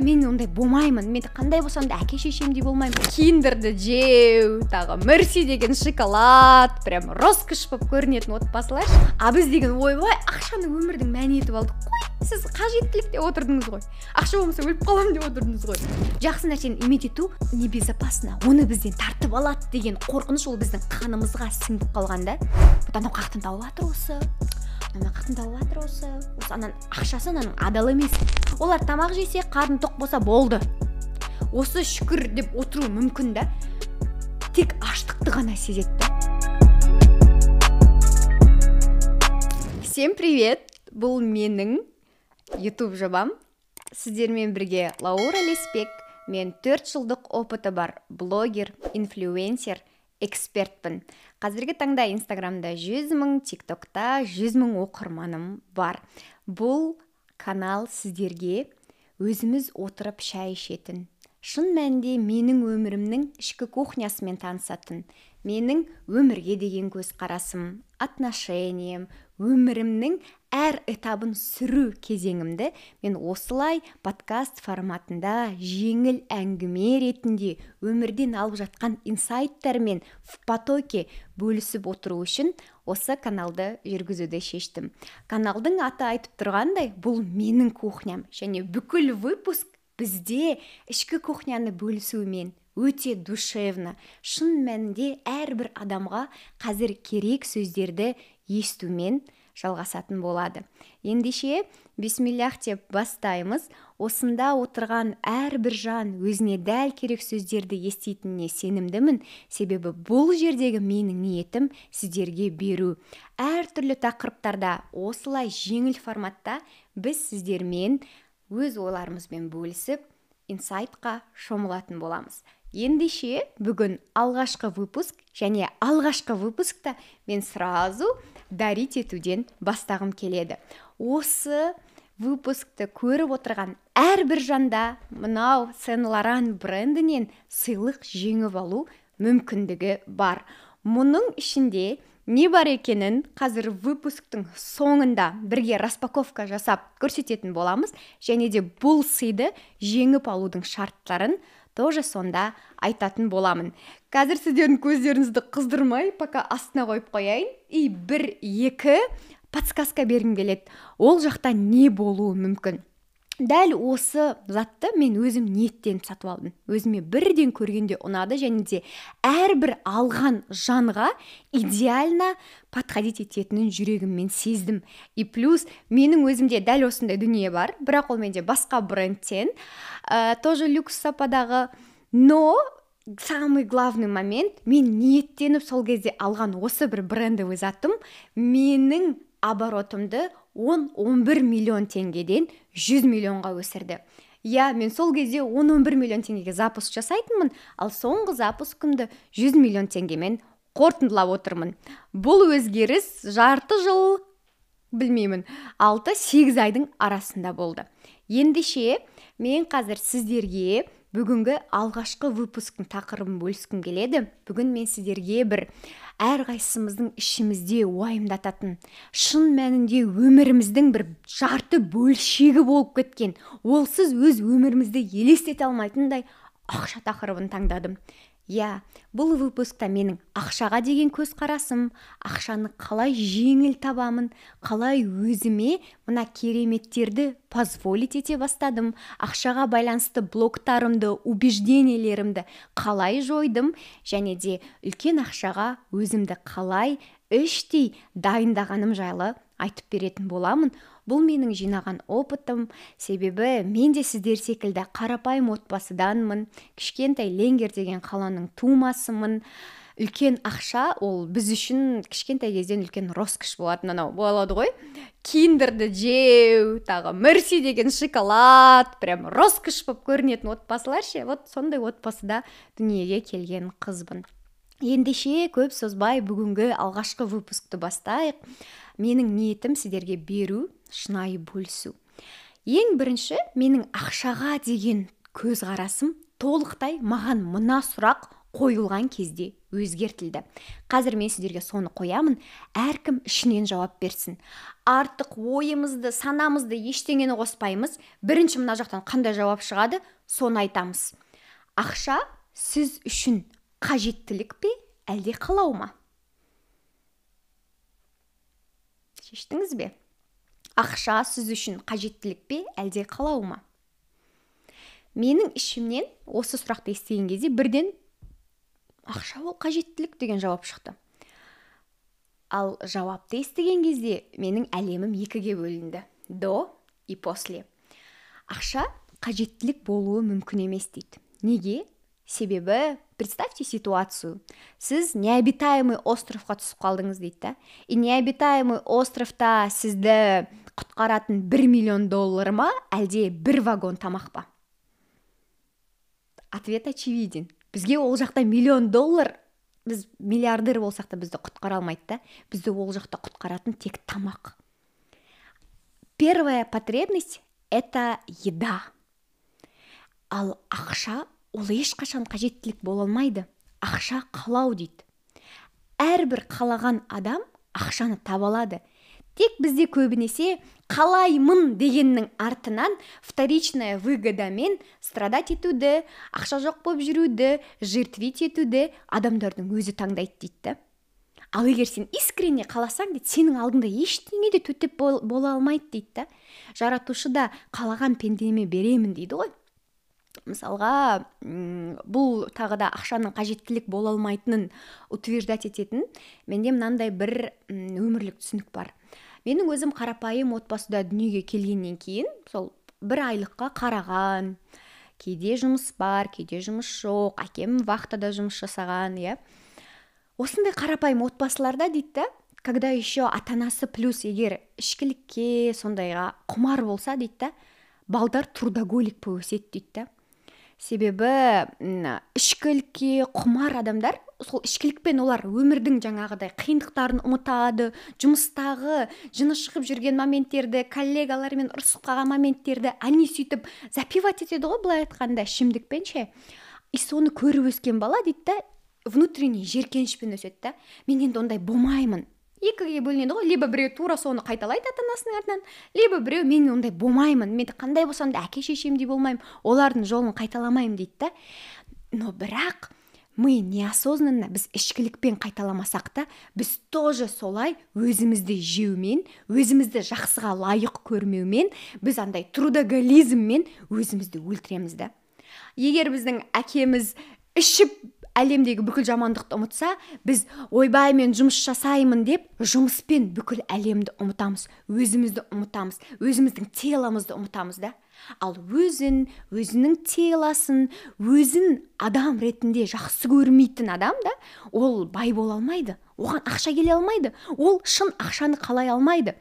мен ондай болмаймын. Мен қандай болсам да әке шешемдей болмаймын. Киндерді жеу тағы мерси деген шоколад прям роскошь болып көрінетін отбасылар. А біз деген ойбай ақшаны өмірдің мәні етіп алдық. Қой сіз қажеттілікте отырдыңыз ғой. Ақша болмаса өліп қаламын деп отырдыңыз ғой. Жақсы нәрсені иметь ету небезопасно. Оны бізден тартып алады деген қорқыныш ол біздің қанымызға сіңіп қалған да. Анау қаяқтан тауып жатыр осы. Мына қаяқтан тауып жатыр осы. Осы ананың ақшасы ананың адал емес. Олар тамақ жесе қарны тоқ болса болды. Осы шүкір деп отыру мүмкін да тек аштықты ғана сезеді всем привет! Бұл менің ютуб жобам. Сіздермен бірге лаура леспек. Мен төрт жылдық опыты бар блогер инфлюенсер. Экспертпін. Қазіргі таңда инстаграмда жүз мың тиктокта жүз мың оқырманым бар. Бұл канал сіздерге өзіміз отырып шай ішетін шын мәнінде менің өмірімнің ішкі кухнясымен танысатын менің өмірге деген көзқарасым отношениям өмірімнің әр этабын сүру кезеңімді мен осылай подкаст форматында жеңіл әңгіме ретінде өмірден алып жатқан инсайттармен в потоке бөлісіп отыру үшін осы каналды жүргізуді шештім. Каналдың аты айтып тұрғандай бұл менің кухням. Және бүкіл выпуск бізде ішкі кухняны бөлісумен өте душевно шын мәнінде әрбір адамға қазір керек сөздерді естумен жалғасатын болады. Ендеше бисмиллях деп бастаймыз. Осында отырған әрбір жан өзіне дәл керек сөздерді еститініне сенімдімін. Себебі бұл жердегі менің ниетім сіздерге беру. Әртүрлі тақырыптарда осылай жеңіл форматта біз сіздермен өз ойларымызбен бөлісіп инсайтқа шомылатын боламыз. Ендеше бүгін алғашқы выпуск және алғашқы выпускта мен сразу дарить етуден бастағым келеді. Осы выпускты көріп отырған әрбір жанда мынау сен лоран брендінен сыйлық жеңіп алу мүмкіндігі бар. Мұның ішінде не бар екенін қазір выпусктың соңында бірге распаковка жасап көрсететін боламыз және де бұл сыйды жеңіп алудың шарттарын тоже сонда айтатын боламын. Қазір сіздердің көздеріңізді қыздырмай пока астына қойып қояйын. И бір екі подсказка бергім келеді. Ол жақта не болуы мүмкін? Дәл осы затты мен өзім ниеттеніп сатып алдым. Өзіме бірден көргенде ұнады және де әрбір алған жанға идеально подходить ететінін жүрегіммен сездім. И плюс менің өзімде дәл осындай дүние бар бірақ ол менде басқа брендтен ә, тоже люкс сападағы. Но самый главный момент мен ниеттеніп сол кезде алған осы бір брендовый затым менің оборотымды 10-11 миллион теңгеден 100 миллионға өсірді. Иә мен сол кезде 10-11 миллион теңгеге запуск жасайтынмын ал соңғы запускымды 100 миллион теңгемен қорытындылап отырмын. Бұл өзгеріс жарты жыл білмеймін 6-8 айдың арасында болды. Ендеше мен қазір сіздерге бүгінгі алғашқы выпусктың тақырыбын бөліскім келеді. Бүгін мен сіздерге бір әрқайсымыздың ішімізде уайымдататын шын мәнінде өміріміздің бір жарты бөлшегі болып кеткен олсыз өз өмірімізді елестете алмайтындай ақша тақырыбын таңдадым. Иә бұл выпускта менің ақшаға деген көзқарасым. Ақшаны қалай жеңіл табамын қалай өзіме мына кереметтерді позволить ете бастадым. Ақшаға байланысты блоктарымды убеждениелерімді қалай жойдым және де үлкен ақшаға өзімді қалай іштей дайындағаным жайлы айтып беретін боламын. Бұл менің жинаған опытым. Себебі мен де сіздер секілді қарапайым отбасыданмын. Кішкентай ленгер деген қаланың тумасымын. Үлкен ақша ол біз үшін кішкентай кезден үлкен роскошь болатын анау болады ғой. Киндерді жеу тағы мерси деген шоколад прям роскошь болып көрінетін отбасылар ше. Вот сондай отбасыда дүниеге келген қызбын. Ендеше көп созбай бүгінгі алғашқы выпускты бастайық. Менің ниетім сіздерге беру шынайы бөлісу. Ең бірінші менің ақшаға деген көзқарасым толықтай маған мына сұрақ қойылған кезде өзгертілді. Қазір мен сіздерге соны қоямын әркім ішінен жауап берсін. Артық ойымызды санамызды ештеңені қоспаймыз. Бірінші мына жақтан қандай жауап шығады соны айтамыз. Ақша сіз үшін қажеттілік пе әлде қалау ма? Шештіңіз бе? Ақша сіз үшін қажеттілік пе әлде қалау ма? Менің ішімнен осы сұрақты естіген кезде бірден ақша ол қажеттілік деген жауап шықты. Ал жауапты естіген кезде менің әлемім екіге бөлінді. До и после. Ақша қажеттілік болуы мүмкін емес дейді. Неге? Себебі представьте ситуацию. Сіз необитаемый островқа түсіп қалдыңыз дейді да. И необитаемый островта сізді құтқаратын бір миллион доллар ма әлде бір вагон тамақ па? Ответ очевиден. Бізге ол жақта миллион доллар біз миллиардер болсақ та бізді құтқара алмайды да. Бізді ол жақта құтқаратын тек тамақ. Первая потребность это еда. Ал ақша ол ешқашан қажеттілік бола алмайды. Ақша қалау дейді. Әрбір қалаған адам ақшаны таба алады. Тек бізде көбінесе қалаймын дегеннің артынан вторичная выгодамен страдать етуді ақша жоқ болып жүруді жертвить етуді адамдардың өзі таңдайды дейді. Ал егер сен искренне қаласаң дейді сенің алдыңда ештеңе де төтеп бола алмайды дейді да. Жаратушы да қалаған пендеме беремін дейді ғой. Мысалға бұл тағы да ақшаның қажеттілік бола алмайтынын утверждать ететін менде мынандай бір өмірлік түсінік бар. Менің өзім қарапайым отбасыда дүниеге келгеннен кейін сол бір айлыққа қараған кейде жұмыс бар кейде жұмыс жоқ әкем вахтада жұмыс жасаған иә. Осындай қарапайым отбасыларда дейді да когда еще ата анасы плюс егер ішкілікке сондайға құмар болса дейді да балдар трудоголик болып өседі дейді да. Себебі ішкілікке құмар адамдар сол ішкілікпен олар өмірдің жаңағыдай қиындықтарын ұмытады жұмыстағы жыны шығып жүрген моменттерді коллегалармен ұрысып қалған моменттерді они сөйтіп запивать етеді ғой былай айтқанда ішімдікпен ше и соны көріп өскен бала дейді да внутренний жеркенішпен өседі да. Мен енді ондай болмаймын екіге бөлінеді ғой. Либо біреу тура соны қайталайды ата анасының артынан либо біреу мен ондай болмаймын мен қандай болсам да әке шешемдей болмаймын олардың жолын қайталамаймын дейді да. Но бірақ мы неосознанно біз ішкілікпен қайталамасақ та біз тоже солай өзімізді жеумен өзімізді жақсыға лайық көрмеумен біз андай трудоголизммен өзімізді өлтіреміз да. Егер біздің әкеміз ішіп әлемдегі бүкіл жамандықты ұмытса біз ойбай мен жұмыс жасаймын деп жұмыспен бүкіл әлемді ұмытамыз өзімізді ұмытамыз өзіміздің теломызды ұмытамыз да. Ал өзін өзінің телосын өзін адам ретінде жақсы көрмейтін адам да ол бай бола алмайды оған ақша келе алмайды ол шын ақшаны қалай алмайды.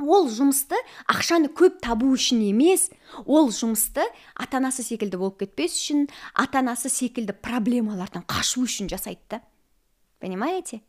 Ол жұмысты ақшаны көп табу үшін емес ол жұмысты ата анасы секілді болып кетпес үшін ата анасы секілді проблемалардан қашу үшін жасайды да. Понимаете?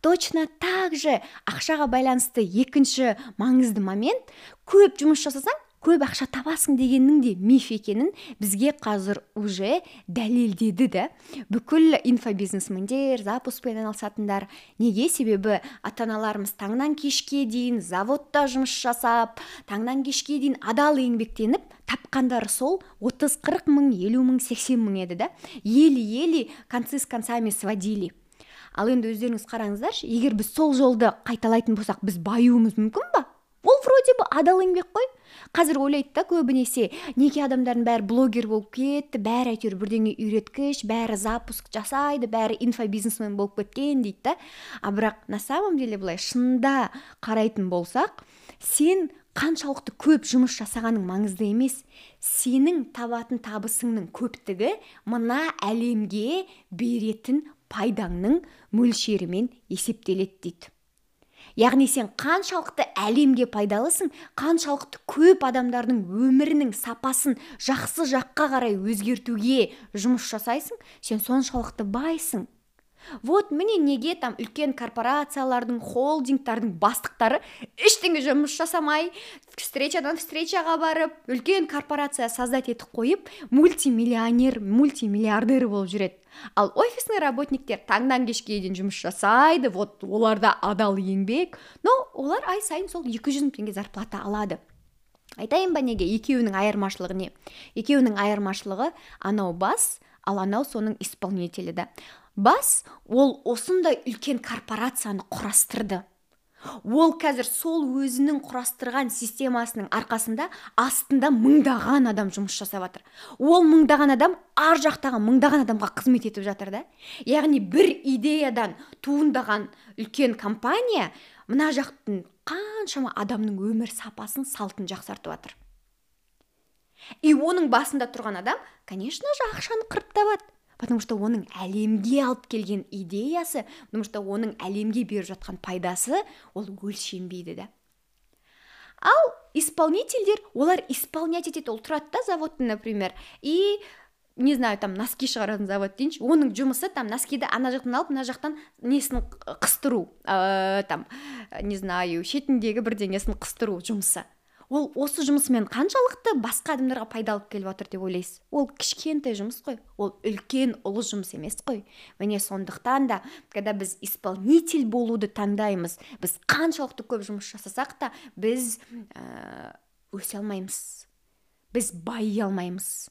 Точно так же ақшаға байланысты екінші маңызды момент көп жұмыс жасасаң көп ақша табасың дегеннің де миф екенін бізге қазір уже дәлелдеді да бүкіл инфобизнесмендер запускпен айналысатындар неге себебі ата аналарымыз таңнан кешке дейін заводта жұмыс жасап таңнан кешке дейін адал еңбектеніп тапқандары сол 30-40 мың елу мың сексен мың еді да. Еле еле концы с концами сводили. Ал енді өздеріңіз қараңыздаршы егер біз сол жолды қайталайтын болсақ біз баюымыз мүмкін ба? Ол вроде бы адал еңбек қой. Қазір ойлайды да көбінесе. Неге адамдардың бәрі блогер болып кетті бәрі әйтеуір бірдеңе үйреткіш бәрі запуск жасайды бәрі инфобизнесмен болып кеткен дейді да. А бірақ на самом деле былай шынында қарайтын болсақ сен қаншалықты көп жұмыс жасағаның маңызды емес. Сенің табатын табысыңның көптігі мына әлемге беретін пайдаңның мөлшерімен есептеледі дейді. Яғни сен қаншалықты әлемге пайдалысың қаншалықты көп адамдардың өмірінің сапасын жақсы жаққа қарай өзгертуге жұмыс жасайсың сен соншалықты байсың. Вот міне неге там үлкен корпорациялардың холдингтардың бастықтары ештеңе жұмыс жасамай встречадан встречаға барып үлкен корпорация создать етіп қойып мультимиллионер мультимиллиардер болып жүреді. Ал офисный работниктер таңнан кешке дейін жұмыс жасайды вот оларда адал еңбек но олар ай сайын сол 200 мың теңге зарплата алады. Айтайын ба неге? Екеуінің айырмашылығы не? Екеуінің айырмашылығы анау бас ал анау соның исполнителі да. Бас ол осындай үлкен корпорацияны құрастырды. Ол қазір сол өзінің құрастырған системасының арқасында астында мыңдаған адам жұмыс жасап жатыр. Ол мыңдаған адам ар жақтағы мыңдаған адамға қызмет етіп жатыр да. Яғни бір идеядан туындаған үлкен компания мына жақтың қаншама адамның өмір сапасын салтын жақсартып жатыр. И оның басында тұрған адам конечно же ақшаны қырып табады. Потому что оның әлемге алып келген идеясы потому что оның әлемге беріп жатқан пайдасы ол өлшенбейді да. Ал исполнительдер олар исполнять етеді. Ол тұрады да заводта например. И не знаю там носки шығаратын завод дейінші оның жұмысы там носкиді ана жақтан алып мына жақтан несін қыстыру ә, там не знаю шетіндегі бірдеңесін қыстыру жұмысы. Ол осы жұмысымен қаншалықты басқа адамдарға пайда алып келіп жатыр деп ойлайсыз? Ол кішкентай жұмыс қой. Ол үлкен ұлы жұмыс емес қой. Міне сондықтан да когда біз исполнитель болуды таңдаймыз біз қаншалықты көп жұмыс жасасақ та біз ә, өсе алмаймыз. Біз байи алмаймыз.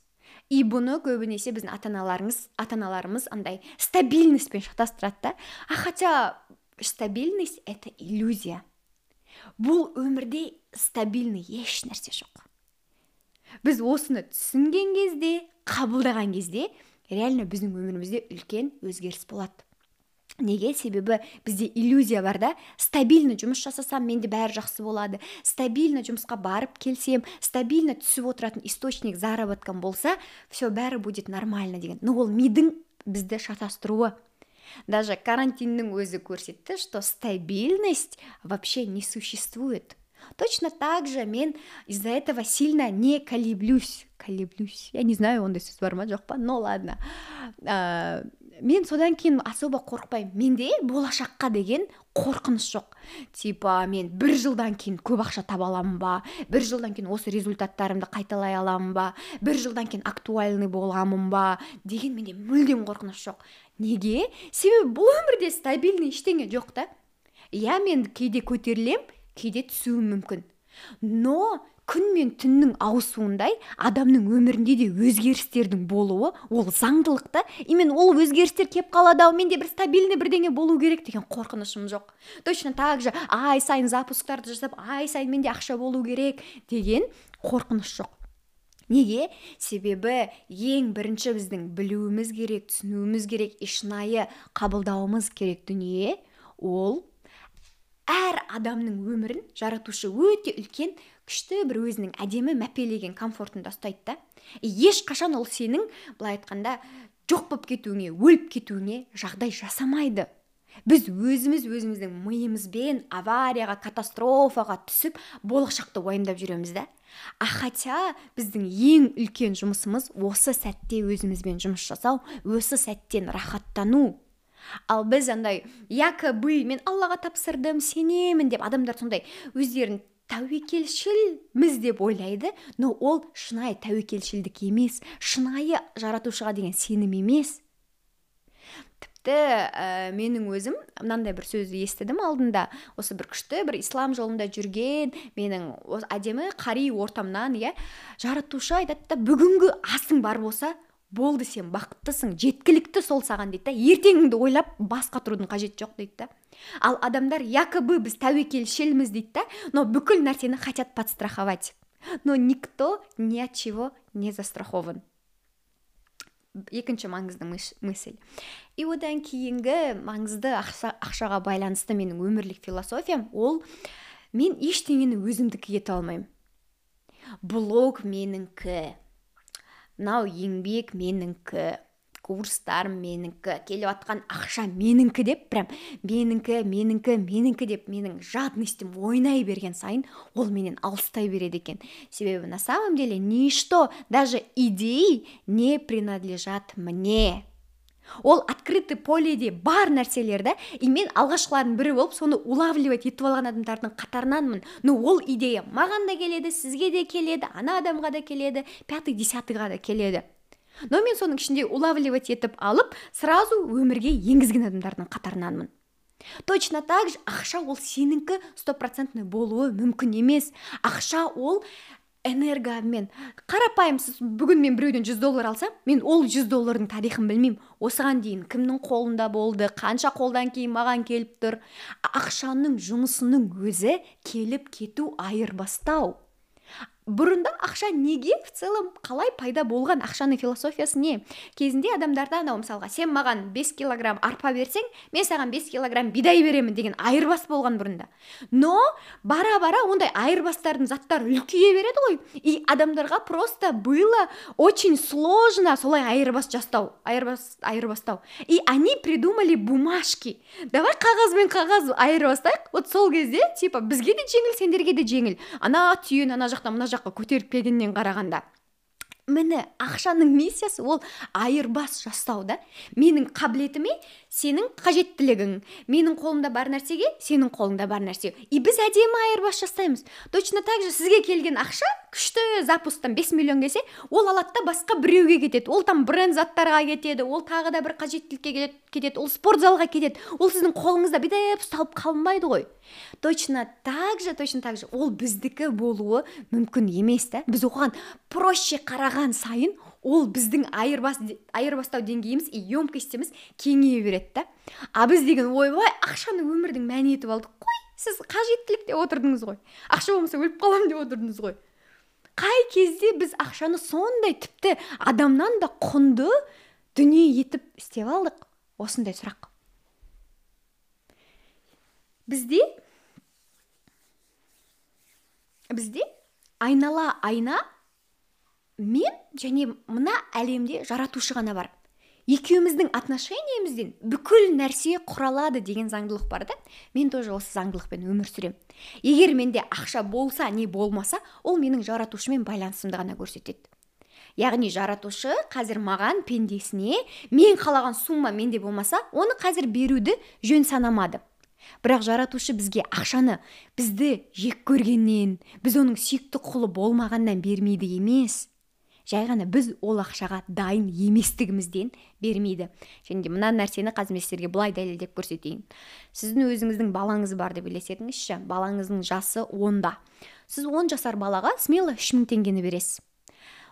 И бұны көбінесе біздің ата аналарымыз ата аналарымыз андай стабильностьпен шатастырады да. А хотя стабильность это иллюзия. Бұл өмірде стабильный еш нәрсе жоқ. Біз осыны түсінген кезде қабылдаған кезде реально біздің өмірімізде үлкен өзгеріс болады. Неге? Себебі бізде иллюзия бар да. Стабильно жұмыс жасасам менде бәрі жақсы болады. Стабильно жұмысқа барып келсем стабильно түсіп отыратын источник заработкам болса все бәрі будет нормально деген. Но ол мидың бізді шатастыруы. Даже карантиннің өзі көрсетті что стабильность вообще не существует. Точно так же мен из-за этого сильно не колеблюсь. Колеблюсь. Я не знаю ондай сөз бар ма жоқ па но ладно. Ә, мен содан кейін особо қорықпаймын. Менде болашаққа деген қорқыныш жоқ. Типа мен бір жылдан кейін көп ақша таба аламын ба? Бір жылдан кейін осы результаттарымды қайталай аламын ба? Бір жылдан кейін актуальный боламын ба? Деген менде мүлдем қорқыныш жоқ. Неге? Себебі бұл өмірде стабильный ештеңе жоқ та. Иә мен кейде көтерілем кейде түсуім мүмкін. Но күн мен түннің ауысуындай адамның өмірінде де өзгерістердің болуы ол заңдылық та именно ол өзгерістер кеп қалады ау менде бір стабильный бірдеңе болу керек деген қорқынышым жоқ. Точно так же ай сайын запусктарды жасап ай сайын менде ақша болу керек деген қорқыныш жоқ. Неге? Себебі ең бірінші біздің білуіміз керек түсінуіміз керек и шынайы қабылдауымыз керек дүние ол әр адамның өмірін жаратушы өте үлкен күшті бір өзінің әдемі мәпелеген комфортында ұстайды да. Ешқашан ол сенің былай айтқанда жоқ болып кетуіңе өліп кетуіңе жағдай жасамайды. Біз өзіміз өзіміздің миымызбен аварияға катастрофаға түсіп болашақты уайымдап жүреміз да. А хотя біздің ең үлкен жұмысымыз осы сәтте өзімізбен жұмыс жасау осы сәттен рахаттану. Ал біз андай якобы мен аллаға тапсырдым сенемін деп адамдар сондай өздерін тәуекелшілміз деп ойлайды. Но ол шынайы тәуекелшілдік емес шынайы жаратушыға деген сенім емес. Тіпті ә, менің өзім мынандай бір сөзді естідім алдында. Осы бір күшті бір ислам жолында жүрген менің әдемі қари ортамнан иә жаратушы айтады да бүгінгі асың бар болса болды сен бақыттысың жеткілікті сол саған дейді да ертеңіңді ойлап бас қатырудың қажеті жоқ дейді да. Ал адамдар якобы біз тәуекелшілміз дейді да но бүкіл нәрсені хотят подстраховать. Но никто ни от чего не застрахован. Екінші маңызды мысль и одан кейінгі маңызды ақша, ақшаға байланысты менің өмірлік философиям ол мен ештеңені өзімдікі ете алмаймын. Блог менікі мынау еңбек менікі курстар менікі келіп жатқан ақша менікі деп прям менікі менікі менікі деп менің жадностьім ойнай берген сайын ол менен алыстай береді екен. Себебі на самом деле ничто даже идеи не принадлежат мне. Ол открытый поледе бар нәрселер да и мен алғашқылардың бірі болып соны улавливать етіп алған адамдардың қатарынанмын. Ну ол идея маған да келеді сізге де келеді ана адамға да келеді пятый десятыйға да келеді. Но мен соның ішінде улавливать етіп алып сразу өмірге енгізген адамдардың қатарынанмын. Точно так же ақша ол сенікі стопроцентный болуы мүмкін емес. Ақша ол энергообмен. Қарапайым сіз бүгін мен біреуден жүз доллар алсам мен ол жүз доллардың тарихын білмеймін. Осыған дейін кімнің қолында болды қанша қолдан кейін маған келіп тұр? Ақшаның жұмысының өзі келіп кету айырбастау. Бұрында ақша неге в целом қалай пайда болған ақшаның философиясы не? Кезінде адамдарда анау мысалға сен маған 5 килограмм арпа берсең мен саған 5 килограмм бидай беремін деген айырбас болған бұрында. Но бара бара ондай айырбастардың заттары үлкейе береді ғой. И адамдарға просто было очень сложно солай айырбас жастау айырбас айырбастау. И они придумали бумажки. Давай қағаз бен қағаз айырбастайық. Вот сол кезде типа бізге де жеңіл сендерге де жеңіл. Ана түйені ана жақтан мына жаққа көтеріп келгеннен қарағанда міне ақшаның миссиясы ол айырбас жасау да. Менің қабілетіме сенің қажеттілігің. Менің қолымда бар нәрсеге сенің қолыңда бар нәрсе. И біз әдемі айырбас жасаймыз. Точно так же сізге келген ақша күшті запустан 5 миллион келсе ол алады да басқа біреуге кетеді. Ол там бренд заттарға кетеді ол тағы да бір қажеттілікке кетеді ол спортзалға кетеді. Ол сіздің қолыңызда бүйтіп ұсталып қалмайды ғой. Точно так же точно так же ол біздікі болуы мүмкін емес та. Біз оған проще қараған сайын ол біздің айырбас айырбастау деңгейіміз и емкостіміз кеңейе береді да. А біз деген ойбай ақшаны өмірдің мәні етіп алдық. Қой сіз қажеттілік деп отырдыңыз ғой. Ақша болмаса өліп қаламын деп отырдыңыз ғой. Қай кезде біз ақшаны сондай тіпті адамнан да құнды дүние етіп істеп алдық? Осындай сұрақ. Бізде бізде айнала айна мен және мына әлемде жаратушы ғана бар. Екеуміздің отношениямізден бүкіл нәрсе құралады деген заңдылық бар да. Мен тоже осы заңдылықпен өмір сүремін егер менде ақша болса не болмаса ол менің жаратушымен байланысымды ғана көрсетеді. Яғни жаратушы қазір маған пендесіне мен қалаған сумма менде болмаса оны қазір беруді жөн санамады. Бірақ жаратушы бізге ақшаны бізді жек көргеннен біз оның сүйікті құлы болмағаннан бермейді емес. Жай ғана біз ол ақшаға дайын еместігімізден бермейді. Және де мына нәрсені қазір мен сіздерге былай дәлелдеп көрсетейін. Сіздің өзіңіздің балаңыз бар деп елестетіңізші. Балаңыздың жасы онда сіз он жасар балаға смело үш мың теңгені бересіз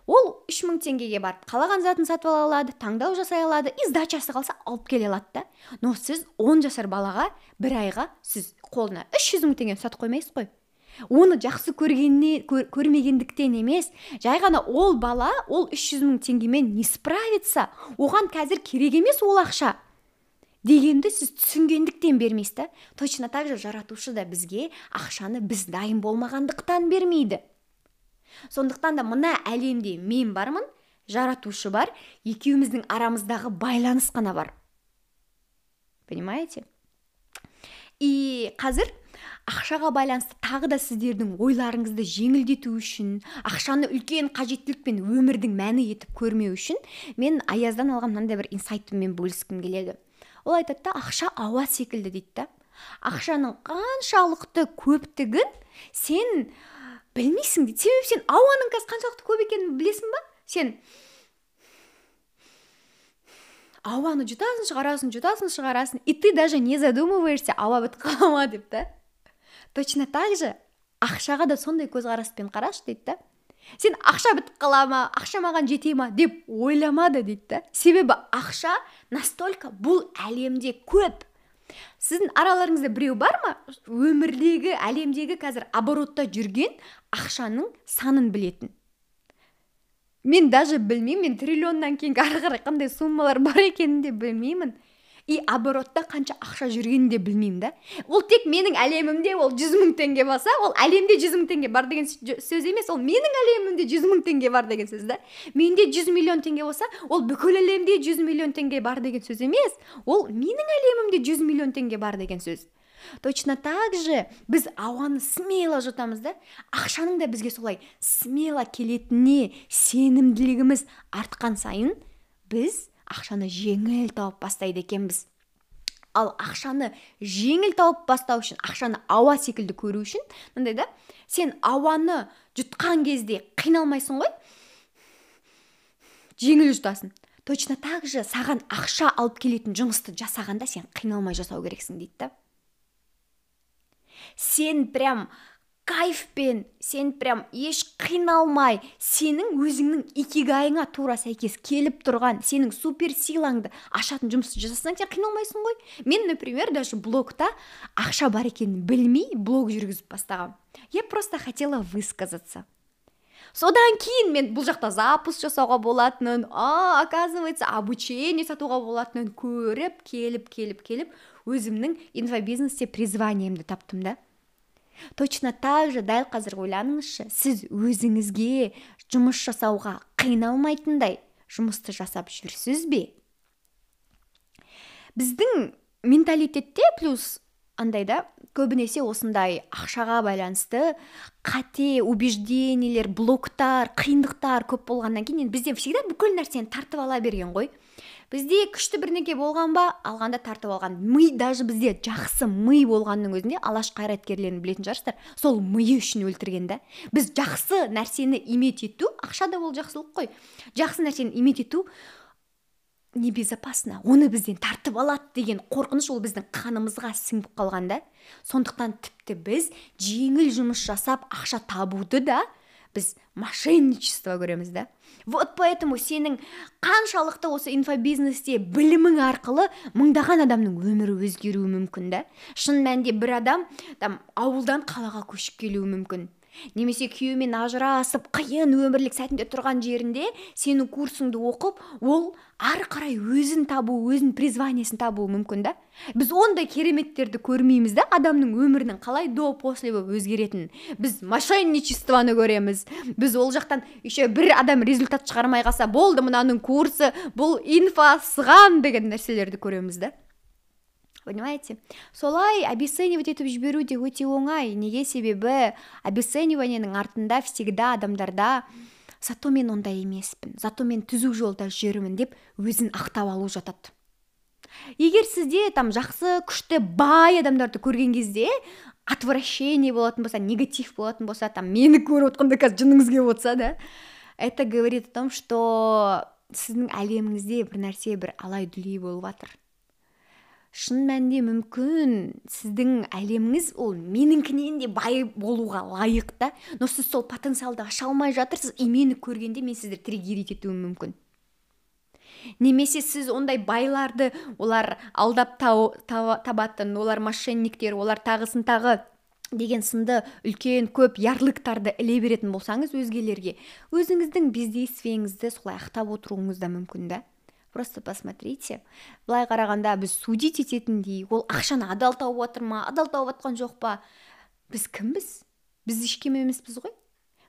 ол үш мың теңгеге барып қалаған затын сатып ала алады таңдау жасай алады и сдачасы қалса алып келе алады да. Но сіз он жасар балаға бір айға сіз қолына үш жүз мың теңгені ұстатып қоймайсыз ғой. Оны жақсы көргенне көрмегендіктен емес жай ғана ол бала ол 300 мың теңгемен не справится оған қазір керек емес ол ақша. Дегенді сіз түсінгендіктен бермейсіз да. Точно так же жаратушы да бізге ақшаны біз дайын болмағандықтан бермейді. Сондықтан да мына әлемде мен бармын жаратушы бар екеуміздің арамыздағы байланыс қана бар. Понимаете? И қазір ақшаға байланысты тағы да сіздердің ойларыңызды жеңілдету үшін ақшаны үлкен қажеттілік өмірдің мәні етіп көрмеу үшін мен аяздан алған мынандай бір инсайтыммен бөліскім келеді. Ол айтады да ақша ауа секілді дейді да. Ақшаның қаншалықты көптігін сен білмейсің дейді. Себебі сен ауаның қазір қаншалықты көп екенін білесің ба? Сен ауаны жұтасың шығарасың жұтасың шығарасың и ты даже не задумываешься ауа бітіп қала ма? деп та. Точно так же ақшаға да сондай көзқараспен қарашы дейді да. Сен ақша бітіп қала ма ақша маған жете ма деп ойламады дейді да. Себебі ақша настолько бұл әлемде көп. Сіздің араларыңызда біреу бар ма? Өмірдегі әлемдегі қазір оборотта жүрген ақшаның санын білетін. Мен даже білмеймін мен триллионнан кейінгі ары қарай қандай суммалар бар екенін де білмеймін. И оборотта қанша ақша жүргенін де білмеймін да. Ол тек менің әлемімде ол жүз мың теңге болса ол әлемде жүз мың теңге бар деген сөз емес ол менің әлемімде жүз мың теңге бар деген сөз да. Менде жүз миллион теңге болса ол бүкіл әлемде жүз миллион теңге бар деген сөз емес ол менің әлемімде жүз миллион теңге бар деген сөз. Точно так же біз ауаны смело жұтамыз да ақшаның да бізге солай смело келетініне сенімділігіміз артқан сайын біз ақшаны жеңіл тауып бастайды екенбіз. Ал ақшаны жеңіл тауып бастау үшін ақшаны ауа секілді көру үшін мындай да сен ауаны жұтқан кезде қиналмайсың ғой. Жеңіл жұтасың. Точно так же саған ақша алып келетін жұмысты жасағанда сен қиналмай жасау керексің дейді да. Сен прям кайфпен сен прям еш қиналмай сенің өзіңнің икигайыңа тура сәйкес келіп тұрған сенің супер силаңды ашатын жұмысты жасасаң сен қиналмайсың ғой. Мен например даже блогта ақша бар екенін білмей блог жүргізіп бастағанмын я просто хотела высказаться. Содан кейін мен бұл жақта запуск жасауға болатынын а оказывается обучение сатуға болатынын көріп келіп келіп келіп өзімнің инфобизнесте призваниемді таптым да. Точно так же дәл қазір ойланыңызшы сіз өзіңізге жұмыс жасауға қиналмайтындай жұмысты жасап жүрсіз бе? Біздің менталитетте плюс андай да көбінесе осындай ақшаға байланысты қате убеждениелер блоктар қиындықтар көп болғаннан кейін бізден всегда бүкіл нәрсені тартып ала берген ғой. Бізде күшті бірнеке болған ба? Алғанда тартып алған. Ми даже бізде жақсы ми болғанның өзінде алаш қайраткерлерін білетін шығарсыздар. Сол миы үшін өлтірген да. Біз жақсы нәрсені имет ету ақша да ол жақсылық қой. Жақсы нәрсені имет ету небезопасно. Оны бізден тартып алады деген қорқыныш ол біздің қанымызға сіңіп қалған да. Сондықтан тіпті біз жеңіл жұмыс жасап ақша табуды да біз мошенничество көреміз да? Вот поэтому сенің қаншалықты осы инфобизнесте білімің арқылы мыңдаған адамның өмірі өзгеруі мүмкін да? Шын мәнінде бір адам там ауылдан қалаға көшіп келуі мүмкін. Немесе күйеуімен ажырасып қиын өмірлік сәтінде тұрған жерінде сенің курсыңды оқып ол ары қарай өзін табу өзін призваниесін табуы мүмкін да. Біз ондай кереметтерді көрмейміз да адамның өмірінің қалай до после болып өзгеретінін. Біз мошенничествоны көреміз. Біз ол жақтан еще бір адам результат шығармай қалса болды мынаның курсы бұл инфа сыған деген нәрселерді көреміз да. Понимаете? Солай обесценивать етіп жіберу де өте оңай неге себебі обесцениваниенің артында всегда адамдарда зато мен ондай емеспін зато мен түзу жолда жүрмін деп өзін ақтап алу жатады. Егер сізде там жақсы күшті бай адамдарды көрген кезде отвращение болатын болса негатив болатын болса там мені көріп отқанда қазір жыныңыз келіп отырса да это говорит о том что сіздің әлеміңізде бір нәрсе бір алай дүлей болып жатыр шын мәнінде мүмкін сіздің әлеміңіз ол меніңкінен де бай болуға лайық та. Но сіз сол потенциалды аша алмай жатырсыз и мені көргенде мен сізді триггерить етуім мүмкін. Немесе сіз ондай байларды олар алдап табатын олар мошенниктер олар тағысын тағы деген сынды үлкен көп ярлықтарды іле беретін болсаңыз өзгелерге өзіңіздің бездействиеңізді солай ақтап отыруыңыз да мүмкін да. Просто посмотрите. Былай қарағанда біз судить ететіндей ол ақшаны адал тауып жатыр ма адал тауып жатқан жоқ па? Біз кімбіз? Біз ешкім емеспіз ғой.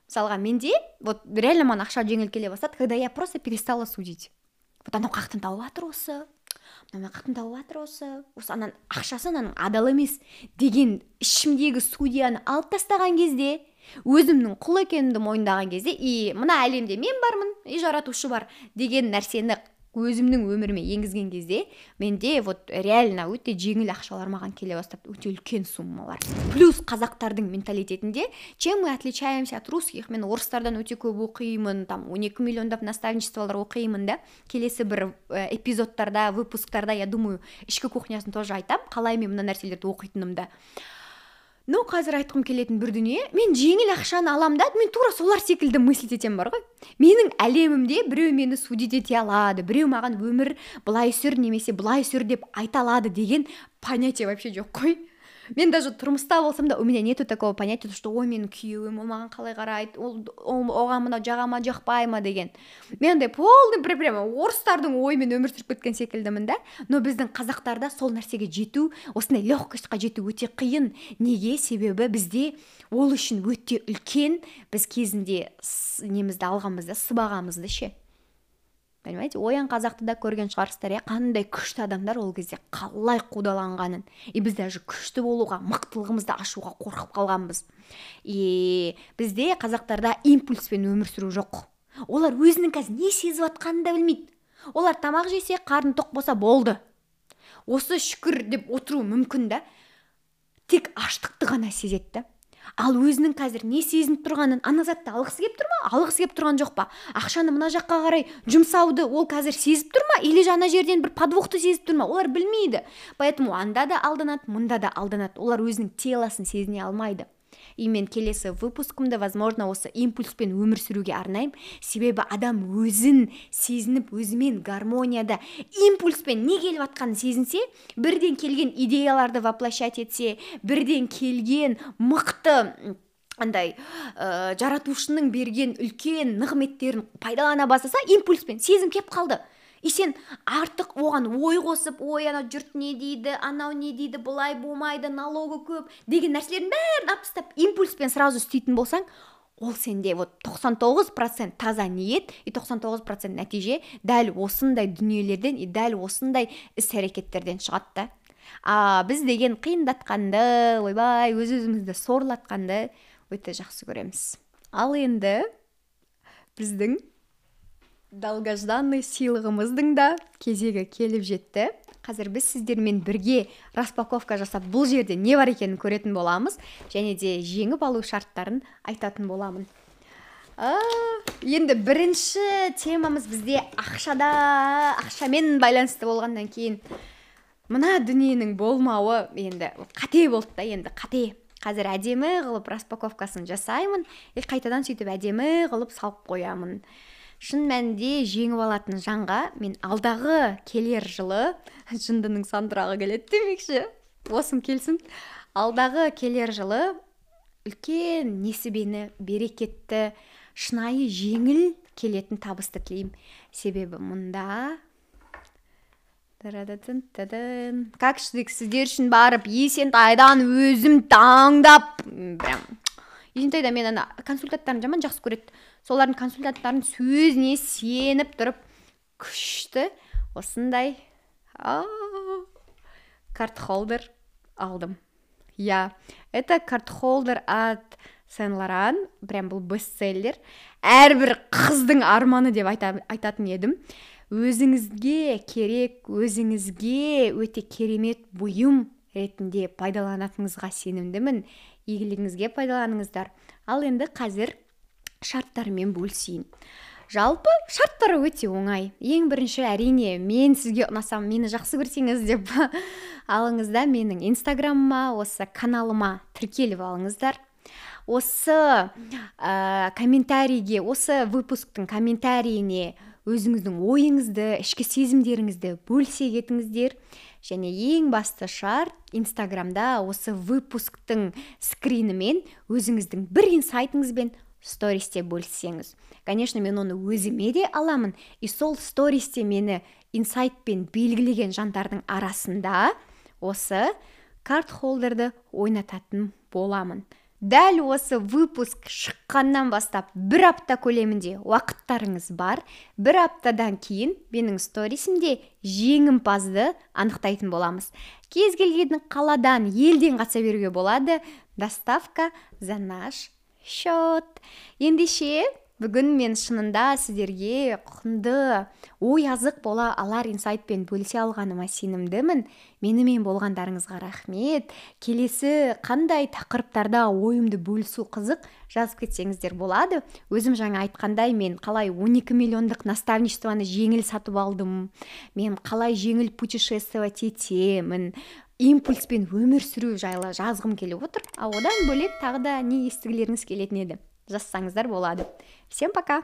Мысалға менде вот реально маған ақша жеңіл келе бастады когда я просто перестала судить. Вот анау қаяқтан тауып жатыр осы мынау қаяқтан тауып жатыр осы осы ананың ақшасы мынаның адал емес деген ішімдегі судьяны алып тастаған кезде өзімнің құл екенімді мойындаған кезде и мына әлемде мен бармын и жаратушы бар деген нәрсені өзімнің өміріме енгізген кезде менде вот реально өте жеңіл ақшалар маған келе бастады өте үлкен суммалар. Плюс қазақтардың менталитетінде чем мы отличаемся от русских? Мен орыстардан өте көп оқимын там он екі миллиондап наставничестволар оқимын да. Келесі бір э, эпизодтарда выпусктарда я думаю ішкі кухнясын тоже айтамын қалай мен мына нәрселерді оқитынымды но қазір айтқым келетін бір дүние. Мен жеңіл ақшаны алам да мен тура солар секілді мыслить етемін бар ғой. Менің әлемімде біреу мені судить ете алады біреу маған өмір былай сүр немесе былай сүр деп айта алады деген понятие вообще жоқ қой. Мен даже тұрмыста болсам да у меня нету такого понятия что ой менің күйеуім ол маған қалай қарайды ол оған мынау жаға ма жақпай ма? деген. Мен андай полный бір прямо орыстардың ойымен өмір сүріп кеткен секілдімін да но біздің қазақтарда сол нәрсеге жету осындай легкостьқа жету өте қиын. Неге? Себебі бізде ол үшін өте үлкен біз кезінде немізді алғанбыз да сыбағамызды ше. Понимаете оян қазақты да көрген шығарсыздар иә? Қандай күшті адамдар ол кезде қалай қудаланғанын. И біз даже күшті болуға мықтылығымызды ашуға қорқып қалғанбыз. И бізде қазақтарда импульспен өмір сүру жоқ. Олар өзінің қазір не сезіп жатқанын да білмейді. Олар тамақ жесе қарны тоқ болса болды. Осы шүкір деп отыру мүмкін да тек аштықты ғана сезеді ал өзінің қазір не сезініп тұрғанын ана затты алғысы келіп тұр ма? Алғысы келіп тұрған жоқ па? Ақшаны мына жаққа қарай жұмсауды ол қазір сезіп тұр ма? Или ана жерден бір подвохты сезіп тұр ма? Олар білмейді. Поэтому анда да алданады мұнда да алданады. Олар өзінің телосын сезіне алмайды. И мен келесі выпускымды возможно осы импульспен өмір сүруге арнаймын. Себебі адам өзін сезініп өзімен гармонияда импульспен не келіп жатқанын сезінсе бірден келген идеяларды воплощать етсе бірден келген мықты андай ә, жаратушының берген үлкен нығметтерін пайдалана бастаса импульспен сезім кеп қалды. И сен артық оған ой қосып ой анау жұрт не дейді анау не дейді былай болмайды налогы көп деген нәрселердің бәрін алып тастап импульспен сразу істейтін болсаң ол сенде вот 99 процент таза ниет и 99 процент нәтиже дәл осындай дүниелерден и дәл осындай іс әрекеттерден шығады да. А біз деген қиындатқанды ойбай өз өзімізді сорлатқанды өте жақсы көреміз. Ал енді біздің долгожданный сыйлығымыздың да кезегі келіп жетті. Қазір біз сіздермен бірге распаковка жасап бұл жерде не бар екенін көретін боламыз және де жеңіп алу шарттарын айтатын боламын. А, енді бірінші темамыз бізде ақшада ақшамен байланысты болғаннан кейін мына дүниенің болмауы енді қате болды да енді қате. Қазір әдемі қылып распаковкасын жасаймын. И қайтадан сөйтіп әдемі қылып салып қоямын. Шын мәнінде жеңіп алатын жанға мен алдағы келер жылы жындының сандырағы келеді демекші. Осым келсін. Алдағы келер жылы үлкен несібені берекетті шынайы жеңіл келетін табысты тілеймін. Себебі мұнда как сіздер үшін барып есентайдан өзім таңдап прям. Есентайда мен ана консультанттарын жаман жақсы көреді. Солардың консультанттарының сөзіне сеніп тұрып күшті. Осындай карт холдер алдым. Я. Это карт холдер от сен лоран прям бұл бестселлер. Әрбір қыздың арманы деп айта, айтатын едім. Өзіңізге керек өзіңізге өте керемет бұйым ретінде пайдаланатыныңызға сенімдімін. Игілігіңізге пайдаланыңыздар. Ал енді қазір шарттарымен бөлісейін. Жалпы шарттары өте оңай. Ең бірінші әрине мен сізге ұнасам мені жақсы көрсеңіз деп алыңыз да менің инстаграмыма осы каналыма тіркеліп алыңыздар. Осы ә, комментарийге осы выпусктың комментарийіне өзіңіздің ойыңызды ішкі сезімдеріңізді бөлісе кетіңіздер. Және ең басты шарт инстаграмда осы выпусктың скринімен өзіңіздің бір инсайтыңызбен стористе бөліссеңіз. Конечно мен оны өзіме де аламын. И сол стористе мені инсайтпен белгілеген жандардың арасында осы карт холдерді ойнататын боламын. Дәл осы выпуск шыққаннан бастап бір апта көлемінде уақыттарыңыз бар. Бір аптадан кейін менің сторисімде жеңімпазды анықтайтын боламыз. Кез келген қаладан елден қатыса беруге болады доставка за наш счет ендеше бүгін мен шынында сіздерге құнды ой азық бола алар инсайтпен бөлісе алғаныма сенімдімін. Менімен болғандарыңызға рахмет. Келесі қандай тақырыптарда ойымды бөлісу қызық жазып кетсеңіздер болады. Өзім жаңа айтқандай мен қалай 12 миллиондық наставничествоны жеңіл сатып алдым. Мен қалай жеңіл путешествовать етемін. Импульспен өмір сүру жайлы жазғым келіп отыр. А одан бөлек тағы да не естігілеріңіз келетін еді? Жазсаңыздар болады. Всем пока!